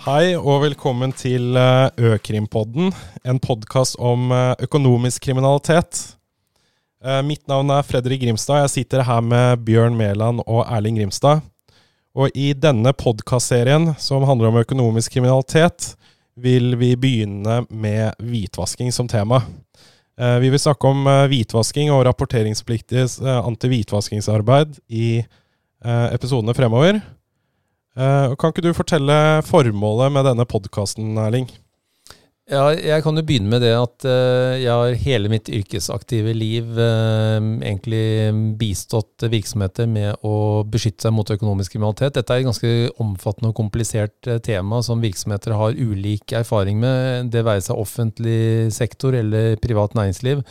Hei og velkommen til eh, Økrimpodden, en podkast om eh, økonomisk kriminalitet. Eh, mitt navn er Fredrik Grimstad. Jeg sitter her med Bjørn Mæland og Erling Grimstad. Og i denne podkastserien, som handler om økonomisk kriminalitet, vil vi begynne med hvitvasking som tema. Vi vil snakke om hvitvasking og rapporteringspliktig anti-hvitvaskingsarbeid i episodene fremover. Uh, kan ikke du fortelle formålet med denne podkasten, Erling? Ja, jeg kan jo begynne med det at uh, jeg har hele mitt yrkesaktive liv uh, egentlig bistått virksomheter med å beskytte seg mot økonomisk kriminalitet. Dette er et ganske omfattende og komplisert tema som virksomheter har ulik erfaring med, det være seg offentlig sektor eller privat næringsliv.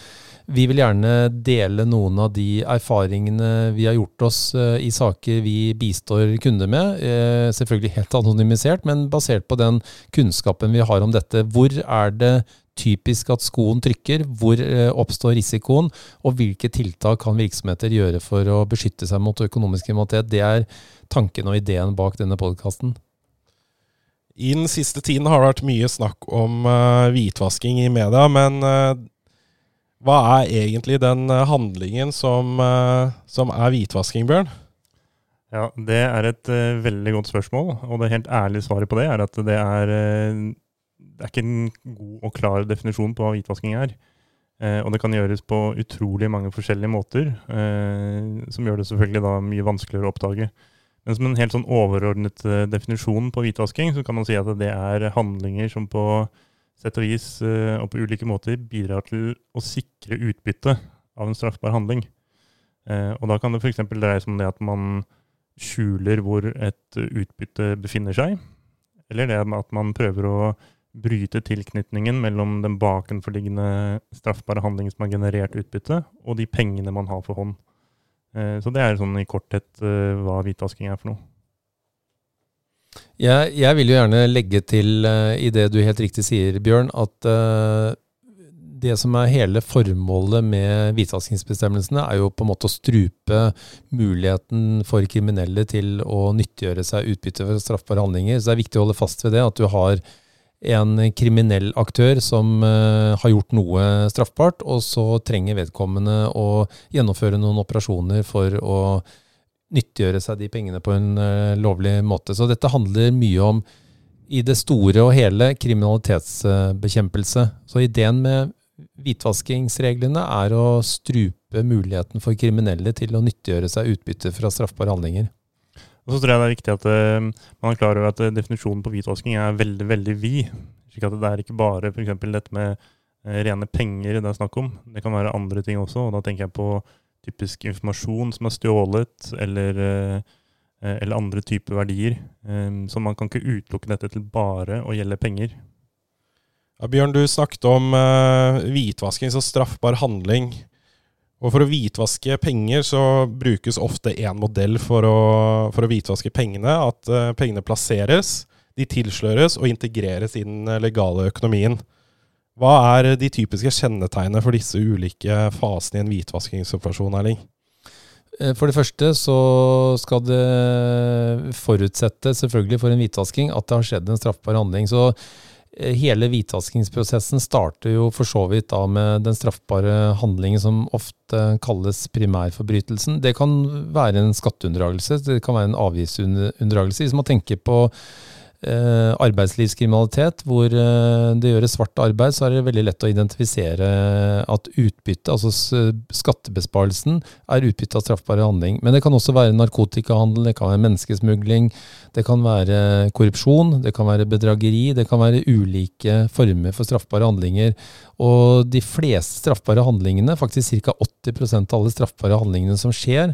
Vi vil gjerne dele noen av de erfaringene vi har gjort oss eh, i saker vi bistår kunder med. Eh, selvfølgelig helt anonymisert, men basert på den kunnskapen vi har om dette. Hvor er det typisk at skoen trykker? Hvor eh, oppstår risikoen? Og hvilke tiltak kan virksomheter gjøre for å beskytte seg mot økonomisk kriminalitet? Det er tanken og ideen bak denne podkasten. I den siste tiden har det vært mye snakk om hvitvasking i media, men hva er egentlig den uh, handlingen som, som er hvitvasking, Bjørn? Ja, Det er et uh, veldig godt spørsmål. Og det helt ærlige svaret på det er at det er, uh, det er ikke en god og klar definisjon på hva hvitvasking er. Eh, og det kan gjøres på utrolig mange forskjellige måter, som gjør det selvfølgelig da mye vanskeligere å oppdage. Men som en helt sånn overordnet definisjon på hvitvasking, så kan man si at det er handlinger som på sett og vis eh, og på ulike måter bidrar til å sikre utbytte av en straffbar handling. Eh, og da kan det f.eks. dreie seg om det at man skjuler hvor et utbytte befinner seg, eller det at man prøver å bryte tilknytningen mellom den bakenforliggende straffbare handlingen som har generert utbytte, og de pengene man har for hånd. Eh, så det er sånn i korthet hva hvitvasking er for noe. Jeg, jeg, vil jo gjerne legge til uh, i det du helt riktig sier, Bjørn, at det som er hele formålet med hvitvaskingsbestemmelsene, er jo på en måte å strupe muligheten for kriminelle til å nyttiggjøre seg utbytte for straffbare handlinger. Så det er viktig å holde fast ved det, at du har en kriminell aktør som uh, har gjort noe straffbart, og så trenger vedkommende å gjennomføre noen operasjoner for å nyttiggjøre seg de pengene på en uh, lovlig måte. Så dette handler mye om, i det store og hele, kriminalitetsbekjempelse. Så ideen med hvitvaskingsreglene er å strupe muligheten for kriminelle til å nyttiggjøre seg utbytte fra straffbare handlinger. Og så tror jeg det er viktig at uh, man er klar over at uh, definisjonen på hvitvasking er veldig veldig vid. slik at Det er ikke bare f.eks. dette med uh, rene penger det er snakk om. Det kan være andre ting også. og Da tenker jeg på typisk informasjon som er stjålet, eller, eller andre typer verdier. Um, så man kan ikke utelukke dette til bare å gjelde penger. Ja, Bjørn, du snakket om hvitvasking som straffbar handling. Og For å hvitvaske penger så brukes ofte én modell for å, for å, hvitvaske pengene. At uh, pengene plasseres, de tilsløres og integreres i den legale økonomien. Hva er de typiske kjennetegnene for disse ulike fasene i en hvitvaskingsoperasjon, Erling? Eh, for det første så skal det forutsette, selvfølgelig for en hvitvasking, at det har skjedd en straffbar handling. Så eh, hele hvitvaskingsprosessen starter jo for så vidt da med den straffbare handlingen som ofte kalles primærforbrytelsen. Det kan være en skatteunndragelse, det kan være en avgiftsunndragelse. Hvis man tenker på eh, arbeidslivskriminalitet, hvor eh, det gjøres svart arbeid, så er det veldig lett å identifisere at utbytte, altså skattebesparelsen, er utbytte av straffbare handling. Men det kan også være narkotikahandel, det kan være menneskesmugling, det kan være korrupsjon, det kan være bedrageri, det kan være ulike former for straffbare handlinger. Og de fleste straffbare handlingene, faktisk ca. 80% av alle straffbare handlingene som skjer,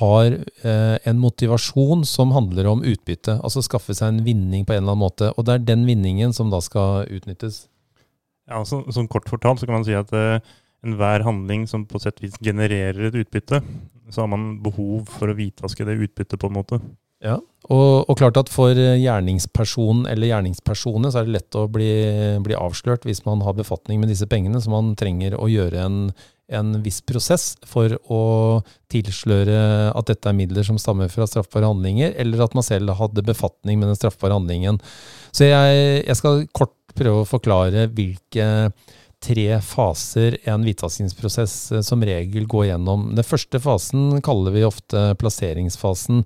har eh, en motivasjon som handler om utbytte. Altså skaffe seg en vinning på en eller annen måte. Og det er den vinningen som da skal utnyttes. Ja, så, Sånn kort fortalt så kan man si at eh, enhver handling som på sett vis genererer et utbytte, så har man behov for å hvitvaske det utbyttet på en måte. Ja, og, og, klart at for gjerningspersonen eller gjerningspersonene så er det lett å bli, bli, avslørt hvis man har befatning med disse pengene, så man trenger å gjøre en, en viss prosess for å tilsløre at dette er midler som stammer fra straffbare handlinger, eller at man selv hadde befatning med den straffbare handlingen. Så jeg, jeg skal kort prøve å forklare hvilke tre faser en hvitvaskingsprosess eh, som regel går gjennom. Den første fasen kaller vi ofte plasseringsfasen.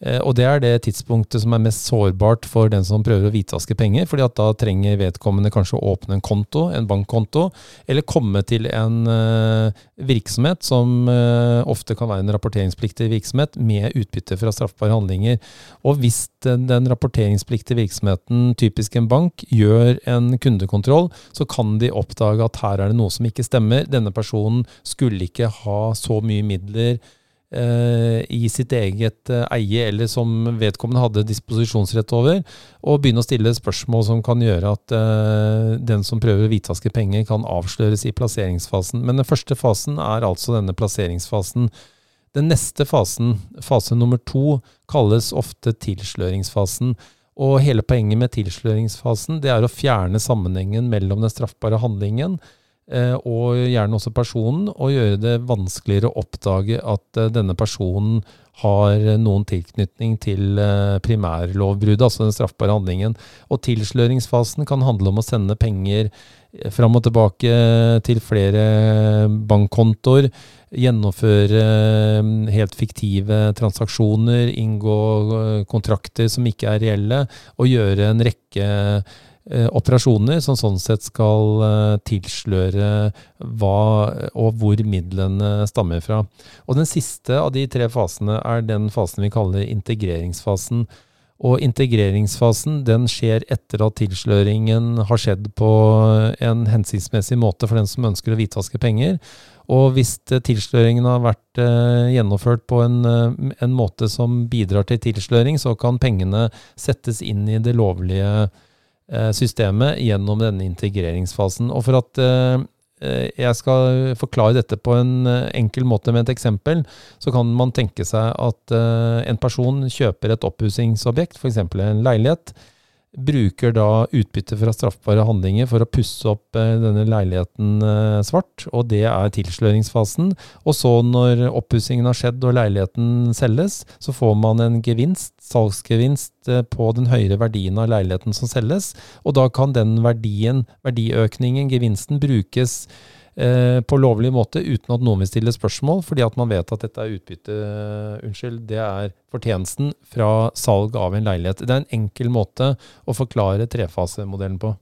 Eh, og det er det tidspunktet som er mest sårbart for den som prøver å hvitvaske penger. fordi at da trenger vedkommende kanskje å åpne en konto, en bankkonto, eller komme til en uh, virksomhet som uh, ofte kan være en rapporteringspliktig virksomhet, med utbytte fra straffbare handlinger. Og hvis den, den rapporteringspliktige virksomheten, typisk en bank, gjør en kundekontroll, så kan de oppdage at her er det noe som ikke stemmer. Denne personen skulle ikke ha så mye midler Eh, i sitt eget eh, eie, eller som vedkommende hadde disposisjonsrett over, og begynne å stille spørsmål som kan gjøre at uh, den som prøver å hvitvaske penger, kan avsløres i plasseringsfasen. Men den første fasen er altså denne plasseringsfasen. Den neste fasen, fase nummer to, kalles ofte tilsløringsfasen. Og hele poenget med tilsløringsfasen det er å fjerne sammenhengen mellom den straffbare handlingen Eh, og gjerne også personen, og gjøre det vanskeligere å oppdage at eh, denne personen har noen tilknytning til eh, primærlovbruddet, altså den straffbare handlingen. Og tilsløringsfasen kan handle om å sende penger fram og tilbake til flere bankkontoer, gjennomføre helt fiktive transaksjoner, inngå kontrakter som ikke er reelle, og gjøre en rekke Eh, operasjoner som sånn sett skal eh, tilsløre hva og hvor midlene stammer fra. Og Den siste av de tre fasene er den fasen vi kaller integreringsfasen. Og integreringsfasen den skjer etter at tilsløringen har skjedd på en hensiktsmessig måte for den som ønsker å hvitvaske penger. Og hvis tilsløringen har vært eh, gjennomført på en, en, måte som bidrar til tilsløring, så kan pengene settes inn i det lovlige Eh, systemet gjennom denne integreringsfasen. Og for at eh, eh, jeg skal forklare dette på en enkel måte med et eksempel, så kan man tenke seg at en person kjøper et oppussingsobjekt, f.eks. en leilighet bruker da utbytte fra straffbare handlinger for å pusse opp eh, denne leiligheten eh, svart, og det er tilsløringsfasen. Og så, når oppussingen har skjedd og leiligheten selges, så får man en gevinst, salgsgevinst eh, på den høyere verdien av leiligheten som selges, og da kan den verdien, verdiøkningen, gevinsten, brukes på lovlig måte uten at noen vil stille spørsmål, fordi at man vet at dette er utbytte Unnskyld, det er fortjenesten fra salg av en leilighet. Det er en enkel måte å forklare trefasemodellen på.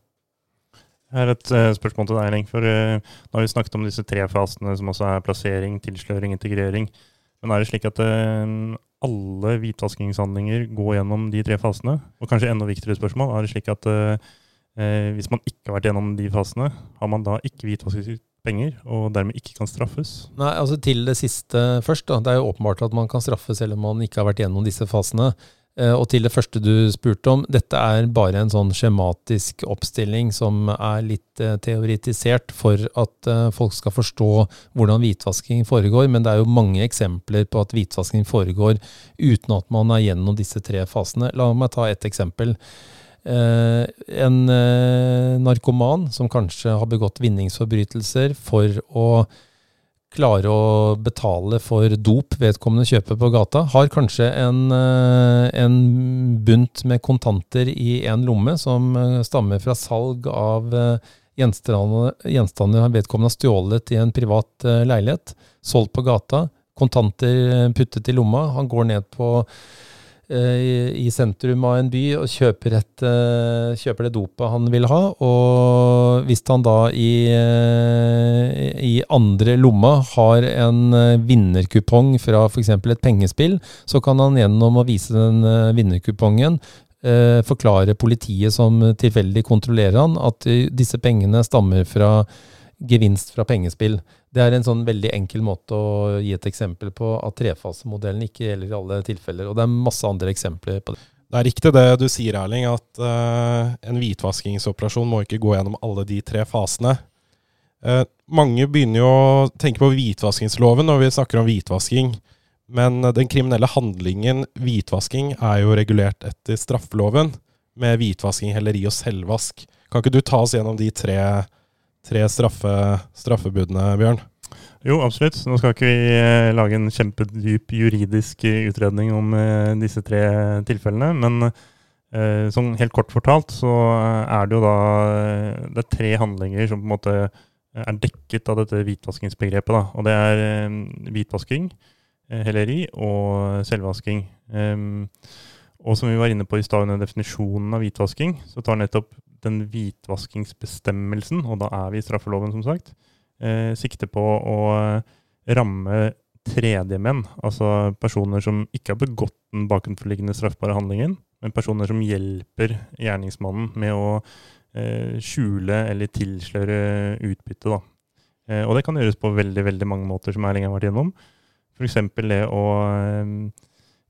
Jeg har et uh, spørsmål til deg, Erling. For nå har vi snakket om disse tre fasene, som også er plassering, tilsløring, integrering. Men er det slik at alle hvitvaskingshandlinger går gjennom de tre fasene? Og kanskje enda viktigere spørsmål, er det slik at hvis man ikke har vært gjennom de fasene, har man da ikke hvitvasket penger, og dermed ikke kan straffes? Nei, altså Til det siste først. da. Det er jo åpenbart at man kan straffe selv om man ikke har vært gjennom disse fasene. Eh, og til det første du spurte om, dette er bare en sånn skjematisk oppstilling som er litt eh, teoretisert for at eh, folk skal forstå hvordan hvitvasking foregår. Men det er jo mange eksempler på at hvitvasking foregår uten at man er gjennom disse tre fasene. La meg ta et eksempel. Eh, en eh, narkoman som kanskje har begått vinningsforbrytelser for å klare å betale for dop vedkommende kjøper på gata, har kanskje en, eh, en bunt med kontanter i en lomme som stammer fra salg av gjenstander, gjenstander vedkommende har stjålet i en privat leilighet, solgt på gata, kontanter puttet i lomma. Han går ned på Eh, i, sentrum av en by og kjøper, et, uh, kjøper, det dopet han vil ha. Og hvis han da i, uh, i andre lomma har en vinnerkupong fra f.eks. et pengespill, så kan han gjennom å vise den vinnerkupongen forklare politiet som tilfeldig kontrollerer han, at disse pengene stammer fra gevinst fra pengespill. Det er en sånn veldig enkel måte å gi et eksempel på at trefasemodellen ikke gjelder i alle tilfeller. Og det er masse andre eksempler på det. Det er riktig det du sier, Erling, at uh, en hvitvaskingsoperasjon må ikke gå gjennom alle de tre fasene. Uh, mange begynner jo å tenke på hvitvaskingsloven når vi snakker om hvitvasking. Men den kriminelle handlingen hvitvasking er jo regulert etter straffeloven, med hvitvasking, helleri og selvvask. Kan ikke du ta oss gjennom de tre tre straffe, straffebudene, Bjørn? Jo, absolutt. Nå skal ikke vi eh, lage en kjempedyp juridisk eh, utredning om eh, disse tre tilfellene, men sånn helt kort fortalt så er det jo da det er tre handlinger som på en måte er dekket av dette hvitvaskingsbegrepet. Da. Og det er hvitvasking, helleri og selvvasking. Og som vi var inne på i stad under definisjonen av hvitvasking, så tar nettopp den hvitvaskingsbestemmelsen, og da er vi i straffeloven, som sagt, eh, sikte på å ramme tredjemenn, altså personer som ikke har begått den bakenforliggende straffbare handlingen, men personer som hjelper gjerningsmannen med å eh, skjule eller tilsløre utbytte. Eh, og det kan gjøres på veldig veldig mange måter, som Erling har vært gjennom. F.eks. det å eh,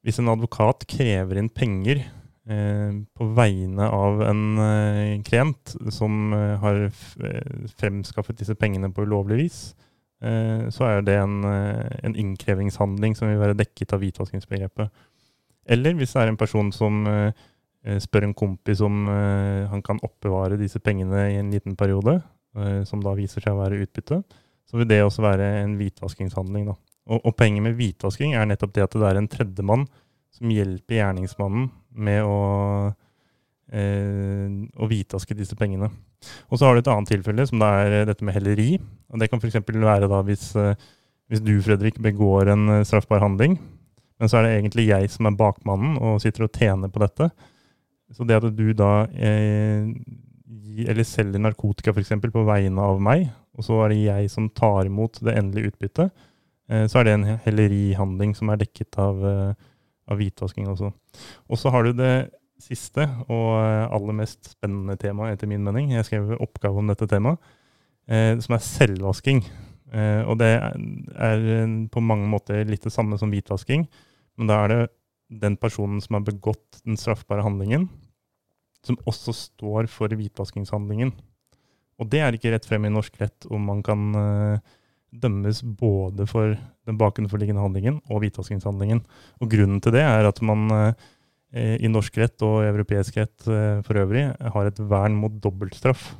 Hvis en advokat krever inn penger Eh, på vegne av en eh, klient som eh, har fremskaffet disse pengene på ulovlig vis, så er det en, en innkrevingshandling som vil være dekket av hvitvaskingsbegrepet. Eller hvis det er en person som spør en kompis om han kan oppbevare disse pengene i en liten periode, som da viser seg å være utbytte, så vil det også være en hvitvaskingshandling. Da. Og, og poenget med hvitvasking er nettopp det at det er en tredjemann som hjelper gjerningsmannen med å, eh, å hvitvaske disse pengene. Og så har du et annet tilfelle, som det er dette med helleri. Og Det kan f.eks. være da hvis, eh, hvis, du, Fredrik, begår en eh, straffbar handling, men så er det egentlig jeg som er bakmannen og sitter og tjener på dette. Så det at du da eh, eller selger narkotika f.eks. på vegne av meg, og så er det jeg som tar imot det endelige utbyttet, eh, så er det en hellerihandling som er dekket av, eh, av hvitvasking også. Og så har du det siste og eh, aller mest spennende temaet, etter min mening. Jeg skrev oppgave om dette temaet, eh, som er selvvasking. Eh, og det er på mange måter litt det samme som hvitvasking, men da er det den personen som har begått den straffbare handlingen, som også står for hvitvaskingshandlingen. Og det er ikke rett frem i norsk rett om man kan uh, dømmes både for den bakenforliggende handlingen og hvitvaskingshandlingen. Og grunnen til det er at man eh, i norsk rett og europeisk rett eh, for øvrig har et vern mot dobbeltstraff.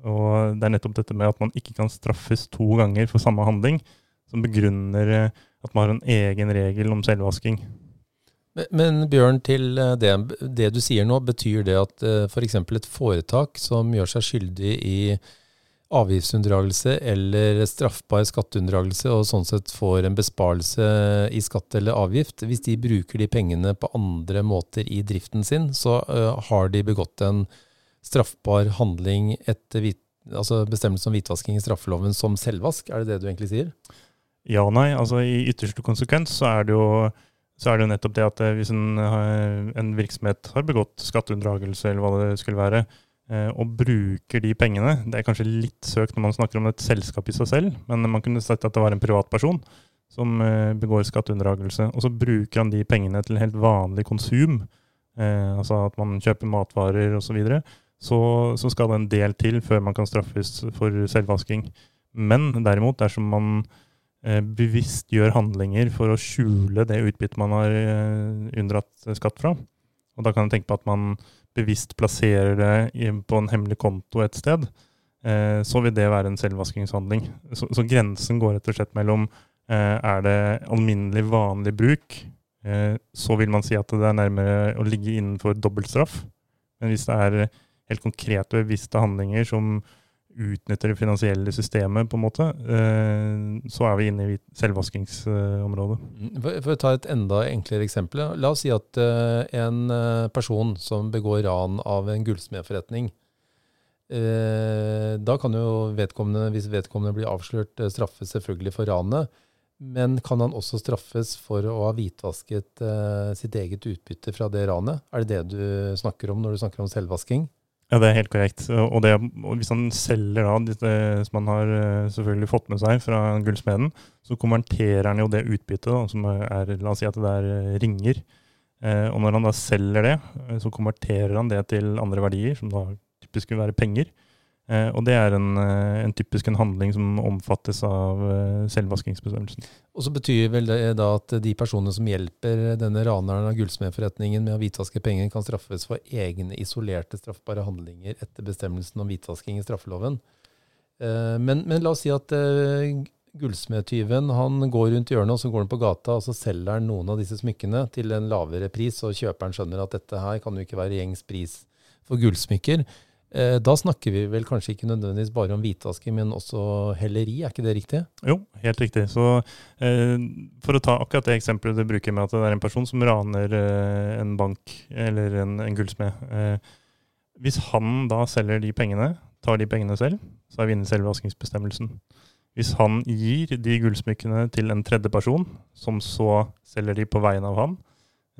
Og det er nettopp dette med at man ikke kan straffes to ganger for samme handling, som begrunner eh, at man har en egen regel om selvvasking. Men, Bjørn, til det, det, du sier nå, betyr det at f.eks. For et foretak som gjør seg skyldig i avgiftsunndragelse eller straffbar skatteunndragelse, og sånn sett får en besparelse i skatt eller avgift, hvis de bruker de pengene på andre måter i driften sin, så uh, har de begått en straffbar handling etter altså bestemmelsen om hvitvasking i straffeloven som selvvask. Er det det du egentlig sier? Ja og nei. Altså I ytterste konsekvens så er det jo så er det jo nettopp det at eh, hvis en, en virksomhet har begått skatteunndragelse, eller hva det skulle være, Eh, og bruker de pengene. Det er kanskje litt søkt når man snakker om et selskap i seg selv, men man kunne sagt at det var en privatperson som eh, begår skatteunndragelse. Og så bruker han de pengene til helt vanlig konsum, eh, altså at man kjøper matvarer osv. Så, videre, så så skal det en del til før man kan straffes for selvvasking. Men derimot, dersom man eh, bevisst gjør handlinger for å skjule det utbyttet man har eh, unndratt skatt fra, og da kan jeg tenke på at man bevisst plasserer det på en hemmelig konto et sted, eh, så vil det være en selvvaskingshandling. Så, så, grensen går rett og slett mellom eh, er det alminnelig, vanlig bruk, eh, så vil man si at det er nærmere å ligge innenfor dobbeltstraff. Men hvis det er helt konkrete bevisste handlinger som utnytter det finansielle systemet, på en måte, eh, så er vi inne i selvvaskingsområdet. Mm, for, å ta et enda enklere eksempel. La oss si at eh, en eh, person som begår ran av en gullsmedforretning, da kan jo vedkommende, hvis vedkommende blir avslørt, straffes selvfølgelig for ranet. Men kan han også straffes for å ha hvitvasket sitt eget utbytte fra det ranet? Er det det du snakker om når du snakker om selvvasking? Ja, det er helt korrekt. Og, det, og hvis han selger da det som han har eh, selvfølgelig fått med seg fra gullsmeden, så konverterer han jo det utbyttet, som er La oss si at det er eh, ringer. Eh, og når han da selger det, eh, så konverterer han det til andre verdier, som da typisk vil være penger. Eh, og det er en, eh, en, typisk en handling som omfattes av eh, selvvaskingsbestemmelsen. Og så betyr vel det da at de personene som hjelper denne raneren av gullsmedforretningen med å hvitvaske penger, kan straffes for egne isolerte straffbare handlinger etter bestemmelsen om hvitvasking i straffeloven. Men, men la oss si at gullsmedtyven går rundt hjørnet, og så går han på gata og så selger han noen av disse smykkene til en lavere pris, og kjøperen skjønner at dette her kan jo ikke være gjengs pris for gullsmykker. Eh, da snakker vi vel kanskje ikke nødvendigvis bare om hvitvasking, men også helleri, er ikke det riktig? Jo, helt riktig. Så eh, For å ta akkurat det eksempelet du bruker med at det er en person som raner eh, en bank eller en, en gullsmed. Eh, hvis han da selger de pengene, tar de pengene selv, så er vi inne i selvvaskingsbestemmelsen. Hvis han gir de gullsmykkene til en tredje person, som så selger de på vegne av ham,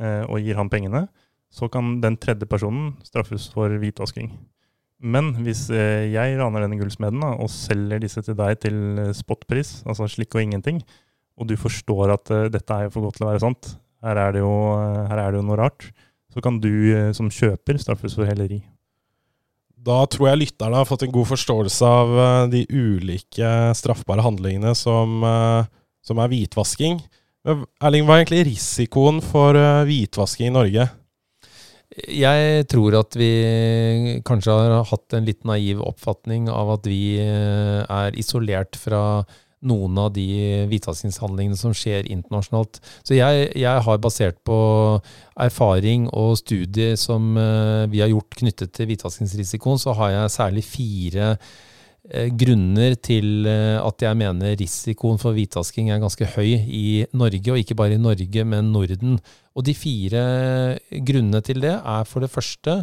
eh, og gir han pengene, så kan den tredje personen straffes for hvitvasking. Men hvis eh, jeg raner denne gullsmeden og selger disse til deg til eh, spotpris, altså slikk og ingenting, og du forstår at uh, dette er for godt til å være sant, her er det jo, er det jo noe rart, så kan du som kjøper straffes for heleri. Da tror jeg lytterne har fått en god forståelse av de ulike straffbare handlingene som, som er hvitvasking. Erling, hva er egentlig risikoen for hvitvasking i Norge? Jeg tror at vi kanskje har hatt en litt naiv oppfatning av at vi er isolert fra noen av de hvitvaskingshandlingene som skjer internasjonalt. Så jeg, jeg, har basert på erfaring og studier som uh, vi har gjort knyttet til hvitvaskingsrisikoen, så har jeg særlig fire grunner til uh, at jeg mener risikoen for hvitvasking er ganske høy i Norge, og ikke bare i Norge, men Norden. Og de fire grunnene til det er for det første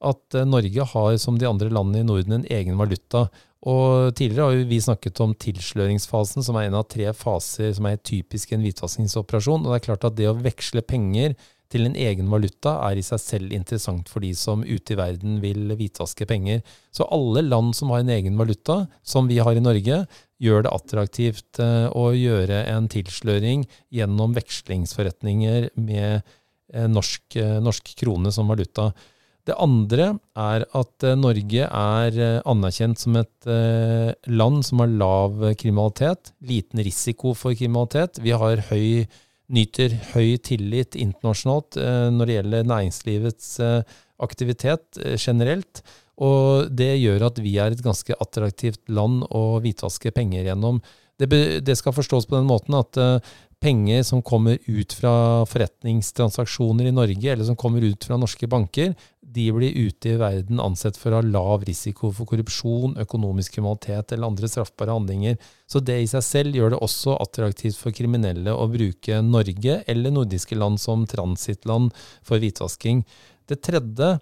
at Norge har, som de andre landene i Norden, en egen valuta. Og Tidligere har vi snakket om tilsløringsfasen, som er en av tre faser som er typisk i en hvitvaskingsoperasjon. Og det er klart at det å veksle penger til en egen valuta er i seg selv interessant for de som ute i verden vil hvitvaske penger. Så alle land som har en egen valuta, som vi har i Norge, gjør det attraktivt eh, å gjøre en tilsløring gjennom vekslingsforretninger med eh, norsk, eh, norsk krone som valuta. Det andre er at Norge er anerkjent som et land som har lav kriminalitet, liten risiko for kriminalitet. Vi har høy, nyter høy tillit internasjonalt når det gjelder næringslivets aktivitet generelt. Og det gjør at vi er et ganske attraktivt land å hvitvaske penger gjennom. Det skal forstås på den måten at penger som kommer ut fra forretningstransaksjoner i Norge, eller som kommer ut fra norske banker, de blir ute i verden ansett for å ha lav risiko for korrupsjon, økonomisk kriminalitet eller andre straffbare handlinger. Så det i seg selv gjør det også attraktivt for kriminelle å bruke Norge eller nordiske land som transittland for hvitvasking. Det tredje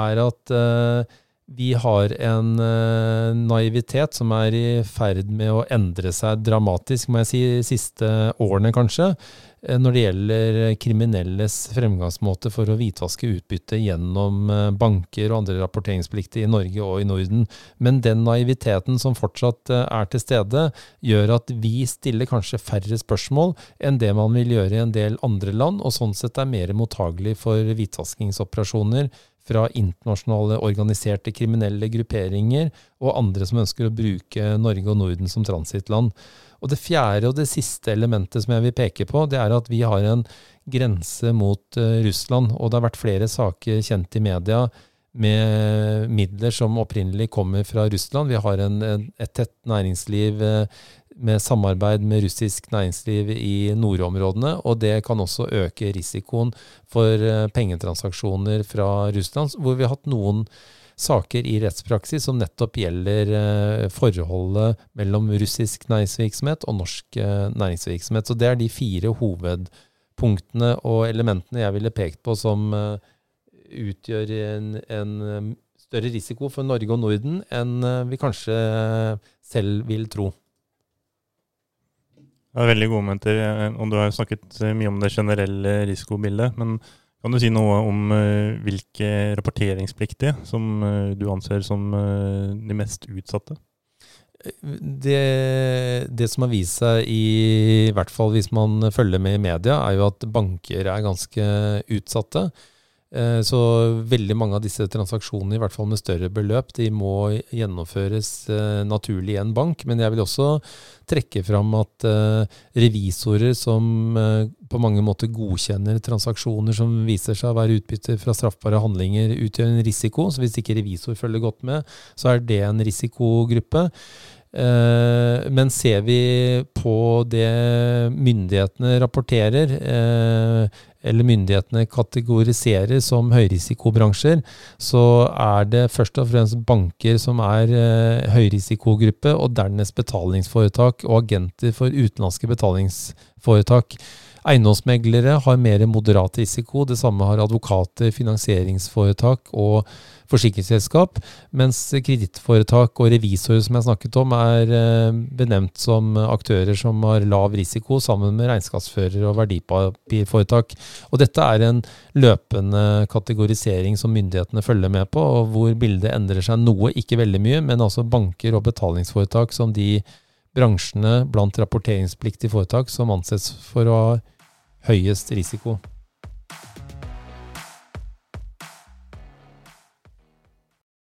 er at uh, vi har en uh, naivitet som er i ferd med å endre seg dramatisk, må jeg si, de siste årene kanskje, uh, når det gjelder kriminelles fremgangsmåte for å hvitvaske utbytte gjennom uh, banker og andre rapporteringsplikter i Norge og i Norden. Men den naiviteten som fortsatt er til stede, gjør at vi stiller kanskje færre spørsmål enn det man vil gjøre i en del andre land, og sånn sett er mer mottagelig for hvitvaskingsoperasjoner fra internasjonale organiserte kriminelle grupperinger og andre som ønsker å bruke Norge og Norden som transittland. Og Det fjerde og det siste elementet som jeg vil peke på, det er at vi har en grense mot uh, Russland. Og det har vært flere saker kjent i media med midler som opprinnelig kommer fra Russland. Vi har en, et tett næringsliv uh, med samarbeid med russisk næringsliv i nordområdene, og det kan også øke risikoen for eh, pengetransaksjoner fra Russland, hvor vi har hatt noen saker i rettspraksis som nettopp gjelder eh, forholdet mellom russisk næringsvirksomhet og norsk eh, næringsvirksomhet. Så det er de fire hovedpunktene og elementene jeg ville pekt på som utgjør en, en større risiko for Norge og Norden enn vi kanskje selv vil tro. Det er veldig gode momenter. Eh, og du har snakket eh, mye om det generelle risikobildet. Men kan du si noe om uh, hvilke rapporteringspliktige som du anser som de mest utsatte? Det, det, som har vist seg, i, i hvert fall hvis man følger med i media, er jo at banker er ganske utsatte. Eh, så veldig mange av disse transaksjonene, i hvert fall med større beløp, de må gjennomføres eh, naturlig i en bank. Men jeg vil også trekke fram at eh, revisorer som på mange måter godkjenner transaksjoner som viser seg å være utbytte fra straffbare handlinger, utgjør en risiko. Så hvis ikke revisor følger godt med, så er det en risikogruppe. Eh, men ser vi på det myndighetene rapporterer, eh, eller myndighetene kategoriserer som høyrisikobransjer, så er det først og fremst banker som er eh, høyrisikogruppe, og dernest betalingsforetak og agenter for utenlandske betalingsforetak. Eiendomsmeglere har mer moderat risiko. Det samme har advokater, finansieringsforetak og forsikringsselskap. Mens kredittforetak og revisorer, som jeg snakket om, er eh, benevnt som aktører som har lav risiko, sammen med regnskapsfører og verdipapirforetak. Og dette er en løpende kategorisering som myndighetene følger med på, og hvor bildet endrer seg noe, ikke veldig mye, men altså banker og betalingsforetak som de bransjene blant rapporteringspliktige foretak som anses for å ha høyest risiko.